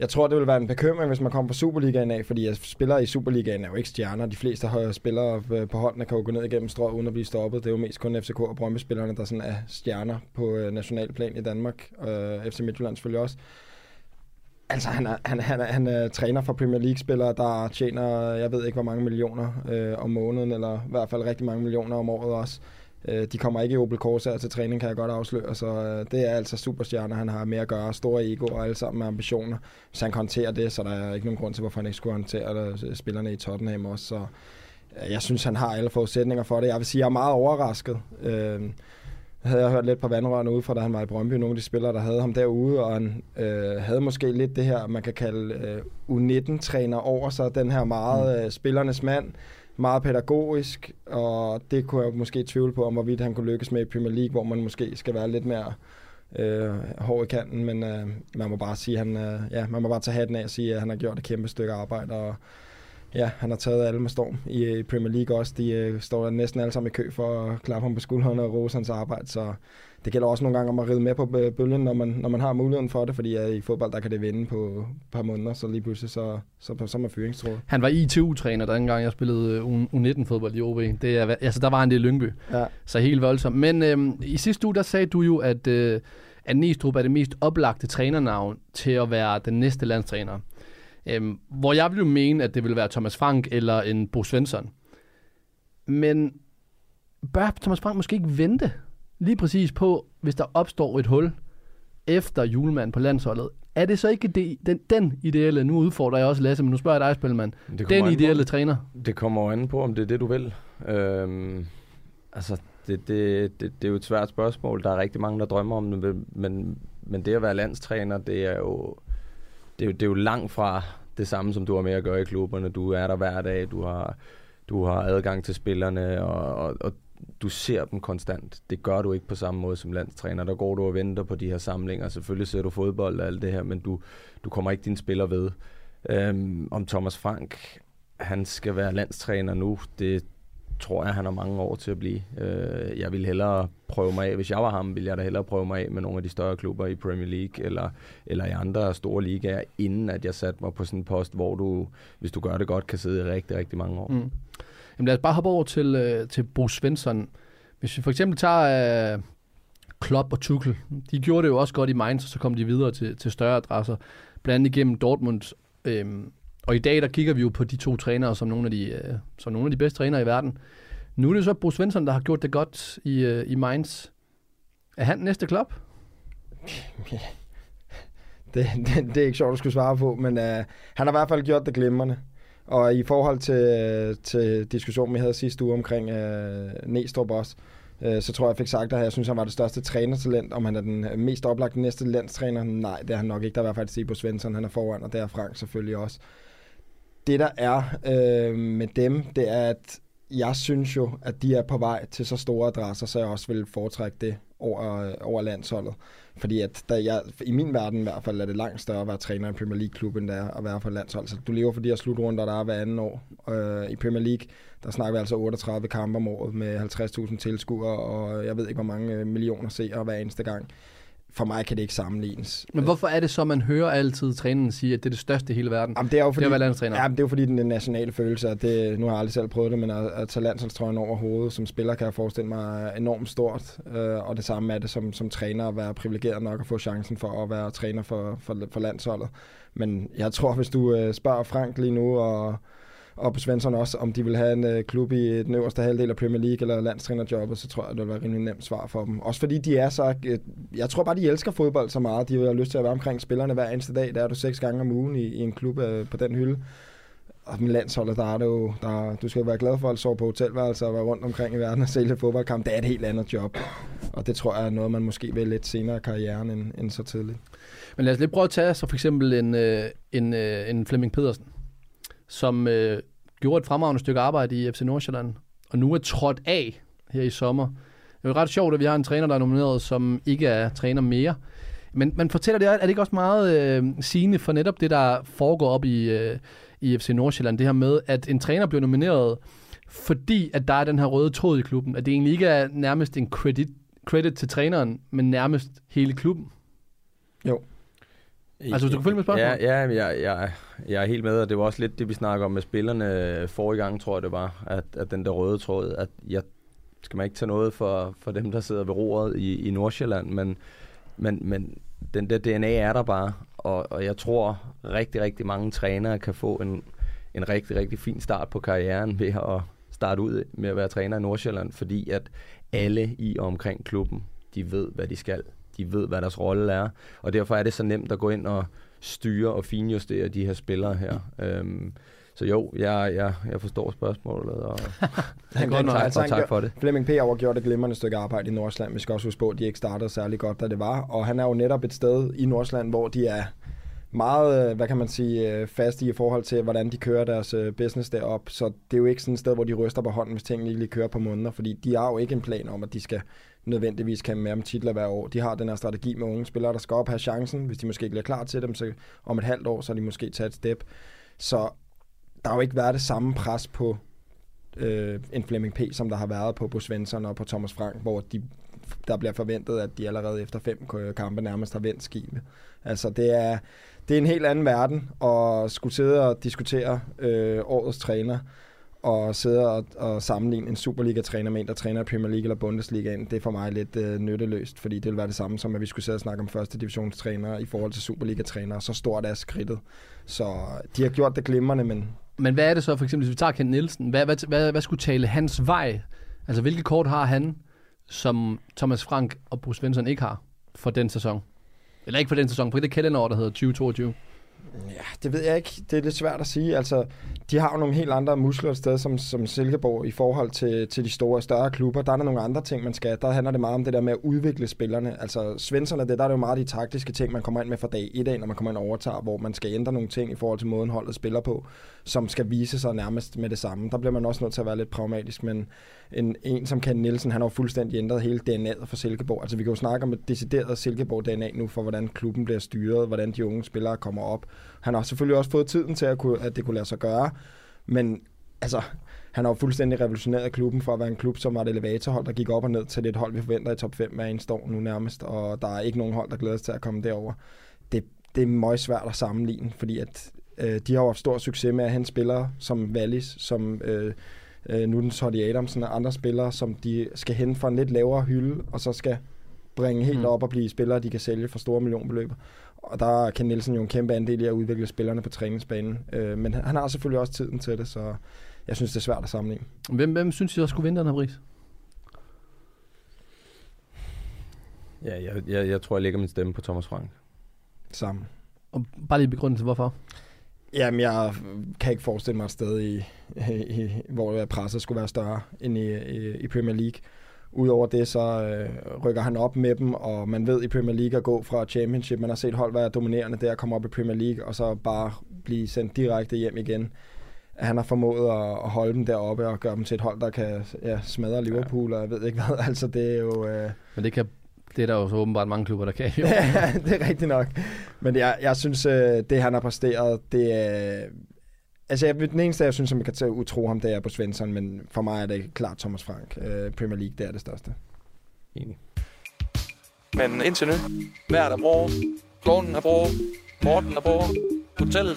C: Jeg tror, det vil være en bekymring, hvis man kommer på Superligaen af, fordi jeg spillere i Superligaen er jo ikke stjerner. De fleste spillere øh, på holdene kan jo gå ned igennem strå uden at blive stoppet. Det er jo mest kun FCK og Brøndby-spillerne, der sådan er stjerner på øh, nationalplan i Danmark. Øh, FC Midtjylland selvfølgelig også. Altså, han er, han, han, er, han er træner for Premier League-spillere, der tjener, jeg ved ikke, hvor mange millioner øh, om måneden, eller i hvert fald rigtig mange millioner om året også. Øh, de kommer ikke i Opel Corsa til træning, kan jeg godt afsløre, så øh, det er altså superstjerner, han har med at gøre. Store ego og alle sammen med ambitioner. Hvis han kan håndtere det, så der er ikke nogen grund til, hvorfor han ikke skulle håndtere det, spillerne i Tottenham også. Så øh, jeg synes, han har alle forudsætninger for det. Jeg vil sige, jeg er meget overrasket. Øh, havde jeg hørt lidt på vandrørene ude fra, da han var i Brøndby, nogle af de spillere, der havde ham derude, og han øh, havde måske lidt det her, man kan kalde øh, U19-træner over sig, den her meget øh, spillernes mand, meget pædagogisk, og det kunne jeg måske tvivle på, om hvorvidt han kunne lykkes med i Premier League, hvor man måske skal være lidt mere øh, hård i kanten, men øh, man må bare sige, han, øh, ja, man må bare tage hatten af og sige, at han har gjort et kæmpe stykke arbejde, og ja, han har taget alle med storm i, øh, i Premier League også. De øh, står næsten alle sammen i kø for at klappe ham på skulderen og rose hans arbejde, så det gælder også nogle gange om at ride med på bølgen, når man, når man har muligheden for det, fordi øh, i fodbold, der kan det vinde på et par måneder, så lige pludselig, så, så, så, så er man fyringstråd.
F: Han var ITU-træner, dengang jeg spillede øh, U- U19-fodbold i OB. Det er, altså, der var han det i Lyngby.
C: Ja.
F: Så helt voldsomt. Men øhm, i sidste uge, der sagde du jo, at, øh, at Næstrup er det mest oplagte trænernavn til at være den næste landstræner. Øhm, hvor jeg ville jo mene, at det ville være Thomas Frank eller en Bo Svensson. Men bør Thomas Frank måske ikke vente lige præcis på, hvis der opstår et hul efter julemand på landsholdet? Er det så ikke det, den, den ideelle, nu udfordrer jeg også Lasse, men nu spørger jeg dig, Spilman, den
B: an på-
F: ideelle træner?
B: Det kommer an på, om det er det, du vil. Øhm, altså, det, det, det, det er jo et svært spørgsmål. Der er rigtig mange, der drømmer om det, men, men det at være landstræner, det er jo, det er jo, det er jo langt fra det samme, som du har med at gøre i klubberne. Du er der hver dag, du har, du har adgang til spillerne, og, og, og du ser dem konstant. Det gør du ikke på samme måde som landstræner. Der går du og venter på de her samlinger. Selvfølgelig ser du fodbold og alt det her, men du, du kommer ikke din spiller ved. Øhm, om Thomas Frank, han skal være landstræner nu, det tror jeg, han har mange år til at blive. Øh, jeg vil hellere prøve mig af, hvis jeg var ham, ville jeg da hellere prøve mig af med nogle af de større klubber i Premier League, eller, eller i andre store ligaer, inden at jeg satte mig på sådan en post, hvor du, hvis du gør det godt, kan sidde i rigtig, rigtig mange år.
F: Mm. Jamen lad os bare hoppe over til, øh, til Bruce Svensson. Hvis vi for eksempel tager øh, Klopp og Tuchel, de gjorde det jo også godt i Mainz, og så kom de videre til, til større adresser, blandt andet igennem Dortmund. Øhm, og i dag, der kigger vi jo på de to trænere som nogle af de, øh, som nogle af de bedste trænere i verden. Nu er det så Bruce Svensson, der har gjort det godt i, øh, i Mainz. Er han næste klub?
C: det, det, det er ikke sjovt at skulle svare på, men øh, han har i hvert fald gjort det glimrende. Og i forhold til, til diskussionen, vi havde sidste uge omkring øh, Næstrup også, øh, så tror jeg, jeg fik sagt, at jeg synes, han var det største trænertalent. Om han er den mest oplagte næste landstræner? Nej, det er han nok ikke. Der er i hvert fald sige på Svensson, han er foran, og det er Frank selvfølgelig også. Det der er øh, med dem, det er, at jeg synes jo, at de er på vej til så store adresser, så jeg også vil foretrække det over, over landsholdet. Fordi at der, jeg, i min verden i hvert fald er det langt større at være træner i Premier League-klub, end det er at være for landshold. Så du lever for de her slutrunder, der er hver anden år. Øh, I Premier League, der snakker vi altså 38 kampe om året med 50.000 tilskuere, og jeg ved ikke, hvor mange millioner seere hver eneste gang for mig kan det ikke sammenlignes.
F: Men hvorfor er det så, man hører altid træneren sige, at det er det største i hele verden?
C: Jamen, det er jo fordi,
F: det er landstræner.
C: Ja, det er jo fordi, den er nationale følelse, at det, nu har jeg aldrig selv prøvet det, men at, at tage landsholdstrøjen over hovedet som spiller, kan jeg forestille mig enormt stort. Øh, og det samme er det som, som træner at være privilegeret nok at få chancen for at være træner for, for, for landsholdet. Men jeg tror, hvis du øh, spørger Frank lige nu, og og på Svensson også, om de vil have en øh, klub i den øverste halvdel af Premier League eller landstrænerjobbet, så tror jeg, det vil være rimelig nemt svar for dem. Også fordi de er så... Øh, jeg tror bare, de elsker fodbold så meget. De har lyst til at være omkring spillerne hver eneste dag. Der er du seks gange om ugen i, i en klub øh, på den hylde. Og med landsholdet, der er det jo... Der, du skal jo være glad for at sove på hotelværelser og være rundt omkring i verden og sælge fodboldkamp. Det er et helt andet job. Og det tror jeg er noget, man måske vil lidt senere i karrieren end, end så tidligt.
F: Men lad os lige prøve at tage så for eksempel en, øh, en, øh, en Flemming Pedersen, som øh, gjorde et fremragende stykke arbejde i FC Nordsjælland, og nu er trådt af her i sommer. Det er jo ret sjovt, at vi har en træner, der er nomineret, som ikke er træner mere. Men man fortæller det, er det ikke også meget øh, sigende for netop det, der foregår op i, øh, i FC Nordsjælland, det her med, at en træner bliver nomineret, fordi at der er den her røde tråd i klubben, at det egentlig ikke er nærmest en credit, credit til træneren, men nærmest hele klubben.
C: Jo,
F: Altså, hvis du kan følge med spørgsmålet?
B: Ja, ja jeg, jeg, jeg er helt med, og det var også lidt det, vi snakker om med spillerne forrige gang, tror jeg det var, at, at den der røde tråd, at jeg skal man ikke tage noget for, for dem, der sidder ved roret i, i Nordsjælland, men, men, men den der DNA er der bare, og, og jeg tror rigtig, rigtig mange trænere kan få en, en rigtig, rigtig fin start på karrieren ved at starte ud med at være træner i Nordsjælland, fordi at alle i og omkring klubben, de ved, hvad de skal de ved, hvad deres rolle er, og derfor er det så nemt at gå ind og styre og finjustere de her spillere her. Øhm, så jo, jeg, jeg, jeg forstår spørgsmålet, og,
C: han godt nok, tak, altså, tak for det. Flemming P. har gjort et glimrende stykke arbejde i Nordsland. Vi skal også huske på, at de ikke startede særlig godt, da det var. Og han er jo netop et sted i Nordsland, hvor de er meget, øh, hvad kan man sige, øh, fast i forhold til, hvordan de kører deres øh, business derop. Så det er jo ikke sådan et sted, hvor de ryster på hånden, hvis tingene ikke lige kører på måneder, fordi de har jo ikke en plan om, at de skal nødvendigvis kan med om titler hver år. De har den her strategi med unge spillere, der skal op have chancen. Hvis de måske ikke bliver klar til dem, så om et halvt år, så er de måske taget et step. Så der har jo ikke været det samme pres på øh, en Flemming P., som der har været på på Svensson og på Thomas Frank, hvor de, der bliver forventet, at de allerede efter fem øh, kampe nærmest har vendt skibet. Altså det er, det er en helt anden verden at skulle sidde og diskutere øh, årets træner og sidde og, og sammenligne en Superliga-træner med en, der træner i Premier League eller Bundesliga, det er for mig lidt øh, nytteløst, fordi det vil være det samme som, at vi skulle sidde og snakke om første divisionstrænere i forhold til Superliga-trænere. Så stort er skridtet. Så øh, de har gjort det glimrende, men...
F: Men hvad er det så, for eksempel, hvis vi tager Kent Nielsen, hvad, hvad, hvad, hvad skulle tale hans vej? Altså, hvilke kort har han, som Thomas Frank og Bruce Svensson ikke har for den sæson? Eller ikke for den sæson, for det kalenderår, der hedder 2022.
C: Ja, det ved jeg ikke. Det er lidt svært at sige. Altså, de har jo nogle helt andre muskler et sted som, som Silkeborg i forhold til, til de store større klubber. Der er der nogle andre ting, man skal. Der handler det meget om det der med at udvikle spillerne. Altså, svenserne, det, der er det jo meget de taktiske ting, man kommer ind med fra dag 1 dag, når man kommer ind og overtager, hvor man skal ændre nogle ting i forhold til måden holdet spiller på, som skal vise sig nærmest med det samme. Der bliver man også nødt til at være lidt pragmatisk, men en, en som Ken Nielsen, han har jo fuldstændig ændret hele DNA'et for Silkeborg. Altså vi kan jo snakke om et decideret Silkeborg DNA nu, for hvordan klubben bliver styret, hvordan de unge spillere kommer op. Han har selvfølgelig også fået tiden til, at, kunne, at det kunne lade sig gøre, men altså, han har jo fuldstændig revolutioneret klubben for at være en klub, som var et elevatorhold, der gik op og ned til det hold, vi forventer i top 5 hver eneste år nu nærmest, og der er ikke nogen hold, der glæder sig til at komme derover. Det, det er meget svært at sammenligne, fordi at øh, de har jo haft stor succes med at hente spillere som Wallis, som øh, øh, nu den Toddy Adamsen og andre spillere, som de skal hente fra en lidt lavere hylde, og så skal bringe helt mm. op og blive spillere, de kan sælge for store millionbeløb. Og der kan Nielsen jo en kæmpe andel i at udvikle spillerne på træningsbanen. Øh, men han har selvfølgelig også tiden til det, så jeg synes, det er svært at sammenligne.
F: Hvem, hvem synes I, der skulle vinde den her pris?
B: Ja, jeg, jeg, jeg tror, jeg lægger min stemme på Thomas Frank.
C: Sammen.
F: Og bare lige begrundelse, hvorfor?
C: Jamen, jeg kan ikke forestille mig et sted, i, i, hvor presset skulle være større end i, i, i Premier League. Udover det, så øh, rykker han op med dem, og man ved i Premier League at gå fra Championship. Man har set hold være dominerende der, komme op i Premier League, og så bare blive sendt direkte hjem igen. Han har formået at, at holde dem deroppe og gøre dem til et hold, der kan ja, smadre Liverpool, og jeg ved ikke hvad. Altså, det er jo... Øh,
F: Men det, kan, det er der jo så åbenbart mange klubber, der kan. Jo.
C: Ja, det er rigtigt nok. Men jeg, jeg synes, øh, det han har præsteret, det er... Altså, jeg, den eneste, jeg synes, som man kan tage utro ham, det er på Svensson, men for mig er det klart Thomas Frank. Øh, Premier League, det er det største.
B: Enig.
H: Men indtil nu, hver der bruger, klonen er bruger, Morten er bruger, hotellet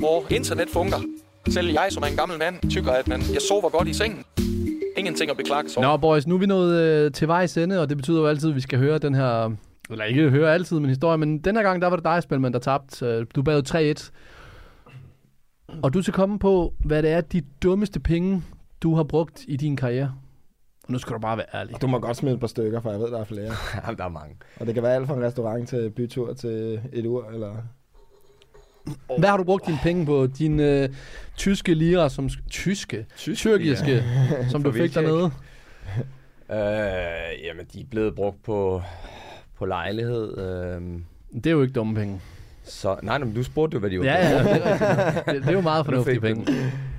H: bruger, internet fungerer. Selv jeg, som er en gammel mand, tykker, at man, jeg sover godt i sengen. Ingenting at beklage sig.
F: Nå, boys, nu er vi nået øh, til vejs ende, og det betyder jo altid, at vi skal høre den her... Eller ikke høre altid, men historie. Men den her gang, der var det dig, Spelman, der tabte. Øh, Du bad 3-1. Og du skal komme på, hvad det er de dummeste penge, du har brugt i din karriere. Og nu skal du bare være ærlig.
C: Og du må godt smide et par stykker, for jeg ved, der er flere.
B: Jamen, der er mange.
C: Og det kan være alt fra en restaurant til bytur til et ur, eller...
F: Hvad har du brugt dine penge på? Din øh, tyske lira, som... Tyske?
B: Tyske
F: Tyrkiske, som du fik dernede.
B: Øh, jamen, de er blevet brugt på, på lejlighed. Øh,
F: Det er jo ikke dumme penge.
B: Så, nej, men du spurgte jo, hvad de var
F: Ja, ja, det er, det, det er jo meget
B: Nu
F: fornuftige penge.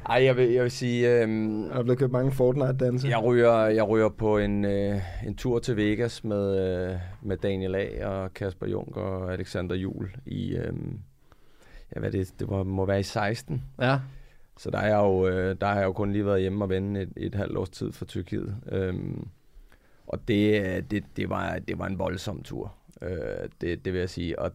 B: Ej, jeg vil, jeg vil sige, øh,
C: Der er blevet købt mange Fortnite-danse.
B: jeg, ryger, jeg ryger på en, øh, en tur til Vegas med, øh, med Daniel A. og Kasper Jung og Alexander Jul i, øh, ja, hvad det, det var, må være i 16.
F: Ja.
B: Så der, er jeg jo, øh, der har jeg jo kun lige været hjemme og vende et, et halvt års tid for Tyrkiet. Øhm, og det, øh, det, det, var, det var en voldsom tur, øh, det, det vil jeg sige. Og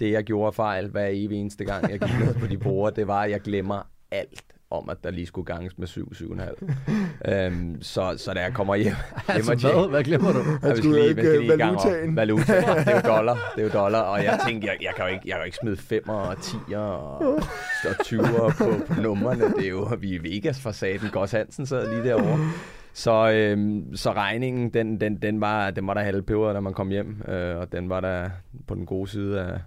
B: det, jeg gjorde fejl hver evig eneste gang, jeg gik ned på de borde, det var, at jeg glemmer alt om, at der lige skulle ganges med 7, 7,5. øhm, så, så da jeg kommer hjem,
F: Altså,
B: hjem
F: hvad? Hvad glemmer du?
B: jeg
C: skulle
B: lige,
C: ikke,
B: lige i gang op.
C: valutaen.
B: Valuta. Det er jo dollar. Det er jo dollar. Og jeg tænkte, jeg, jeg, kan jo ikke, jeg kan jo ikke smide 5'er og 10'er og, og 20'er på, på numrene. Det er jo, vi er i Vegas for saten. Goss Hansen sad lige derovre. Så, øhm, så regningen, den, den, den, var, den var der halve peber, da man kom hjem. Øh, og den var der på den gode side af,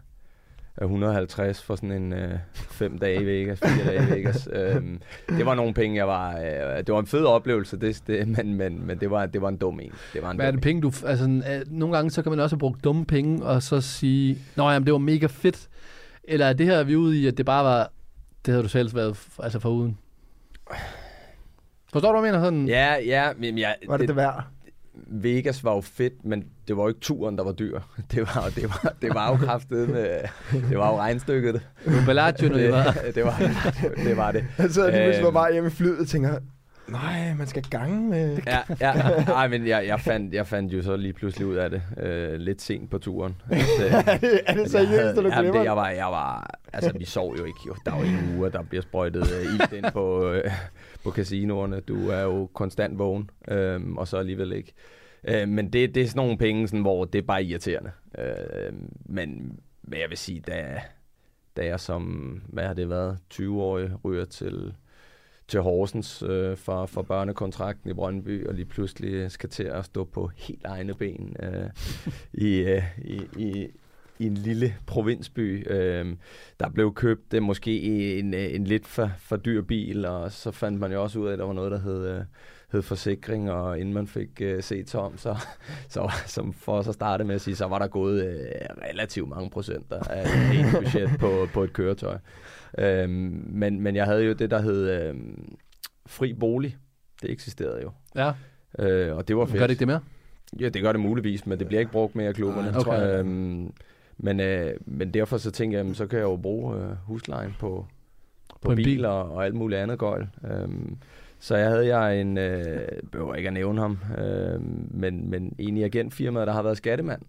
B: af 150 for sådan en øh, fem dage i Vegas, fire dage i Vegas. øhm, det var nogle penge, jeg var... Øh, det var en fed oplevelse, det, det, men, men, men det, var, det var en dum en. Det var en
F: Hvad er det penge, du... Altså, øh, nogle gange, så kan man også brugt dumme penge, og så sige, Nå jamen, det var mega fedt. Eller er det her, vi er ude i, at det bare var... Det havde du selv været altså foruden. Forstår du, hvad jeg mener? Sådan,
B: Ja, ja, men jeg,
C: Var det det værd?
B: Vegas var jo fedt, men det var jo ikke turen, der var dyr. Det var, det var, det var jo kraftet med, det var jo regnstykket.
F: det var Bellagio, når det var.
B: det, var, det var det.
C: Så lige pludselig var
B: Øhm.
C: bare hjemme i flyet og tænker, nej, man skal gange med...
B: Ja, ja. Ej, men jeg, jeg, fandt, jeg fandt jo så lige pludselig ud af det, øh, lidt sent på turen. At, øh,
C: er det, er seriøst,
B: jeg
C: at du glemmer
B: det, jeg var, jeg var, altså vi sov jo ikke, jo. Der er jo uger, der bliver sprøjtet øh, ilt ind på, øh, på casinoerne. Du er jo konstant vågen, øh, og så alligevel ikke. Øh, men det, det er sådan nogle penge, sådan, hvor det er bare irriterende. Øh, men, men jeg vil sige, da, da jeg som, hvad har det været, 20-årig ryger til, til Horsens øh, for, for børnekontrakten i Brøndby, og lige pludselig skal til at stå på helt egne ben øh, i, øh, i, i, i en lille provinsby. Øh, der blev købt øh, måske en, en lidt for, for dyr bil, og så fandt man jo også ud af, at der var noget, der hed, øh, hed forsikring, og inden man fik øh, set Tom, så, så som for så starte med at sige, så var der gået øh, relativt mange procenter af et budget på, på et køretøj. Øhm, men, men jeg havde jo det, der hed øhm, fri bolig. Det eksisterede jo.
F: Ja,
B: Øh, og det var fedt.
F: gør det ikke det mere?
B: Ja, det gør det muligvis, men det bliver ikke brugt mere af klubberne.
F: Ah, okay.
B: Øhm, men, øh, men derfor så tænker jeg, jamen, så kan jeg jo bruge øh, huslejen på, på,
F: På en bil.
B: biler og alt muligt andet gøjl. Øhm, så jeg havde jeg en, øh, behøver ikke at nævne ham, øh, men, men en i agentfirmaet, der har været skattemand.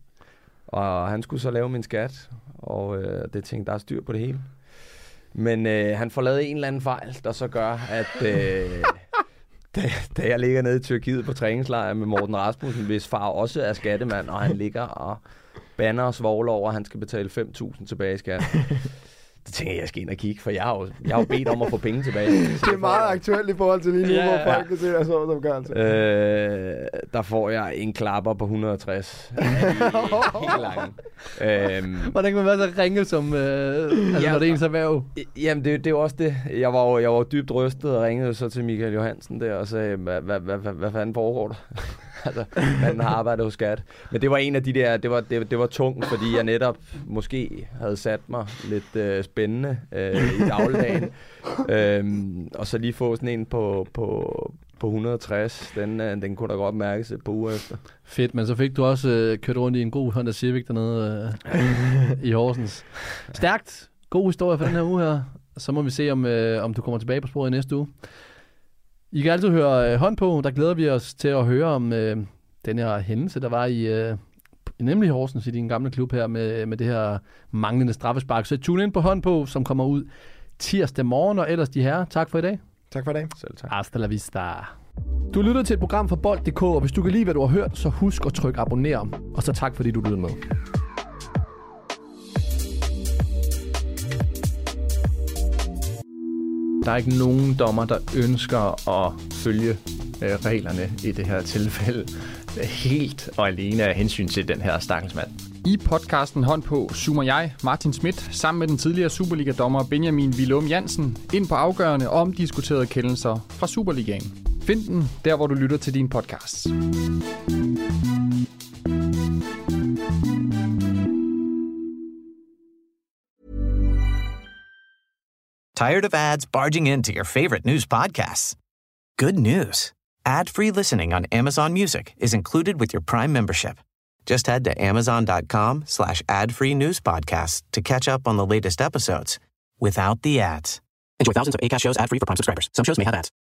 B: Og han skulle så lave min skat, og øh, det tænkte, der er styr på det hele. Men øh, han får lavet en eller anden fejl, der så gør, at øh, da, da jeg ligger nede i Tyrkiet på træningslejr med Morten Rasmussen, hvis far også er skattemand, og han ligger og banner og svogler over, at han skal betale 5.000 tilbage i skat. Så tænkte jeg, jeg skal ind og kigge, for jeg har jo, jeg har jo bedt om at få penge tilbage.
C: Det er meget aktuelt i forhold til lige nu,
F: Ja,
C: hvor folk kan se, jeg så som gør. Altså.
B: Øh, der får jeg en klapper på 160. Helt lang. Øhm,
F: Hvordan kan man være så ringe som, øh, altså,
B: Ja.
F: når det er ens erhverv?
B: Jamen, det, det er jo også det. Jeg var, jo, jeg var dybt rystet og ringede så til Michael Johansen der og sagde, hvad, hvad, hvad, hvad, hvad fanden foregår der? altså, manden har arbejdet hos Skat. Men det var en af de der, det var, det, det var tungt, fordi jeg netop måske havde sat mig lidt øh, spændende øh, i dagligdagen. øhm, og så lige få sådan en på, på, på 160, den, øh, den kunne da godt mærkes et par uger efter.
F: Fedt, men så fik du også øh, kørt rundt i en god Honda Civic dernede øh, i Horsens. Stærkt. God historie for den her uge her. Så må vi se, om, øh, om du kommer tilbage på sporet i næste uge. I kan altid høre øh, hånd på. Der glæder vi os til at høre om øh, den her hændelse, der var i, øh, nemlig Horsens i din gamle klub her med, med det her manglende straffespark. Så tune ind på hånd på, som kommer ud tirsdag morgen. Og ellers de her, tak for i dag.
C: Tak for i dag.
B: Selv tak.
F: Hasta la vista. Du lytter til et program fra Bold.dk, og hvis du kan lide, hvad du har hørt, så husk at trykke abonner. Og så tak, fordi du lyttede med.
I: Der er ikke nogen dommer, der ønsker at følge øh, reglerne i det her tilfælde. Helt og alene af hensyn til den her stakkels mand.
J: I podcasten Hånd på zoomer jeg, Martin Schmidt, sammen med den tidligere Superliga-dommer Benjamin Willum Jansen, ind på afgørende og omdiskuterede kendelser fra Superligaen. Find den der, hvor du lytter til din podcast.
K: Tired of ads barging into your favorite news podcasts? Good news. Ad-free listening on Amazon Music is included with your Prime membership. Just head to amazon.com slash ad-free news podcasts to catch up on the latest episodes without the ads. Enjoy thousands of ACAST shows ad-free for Prime subscribers. Some shows may have ads.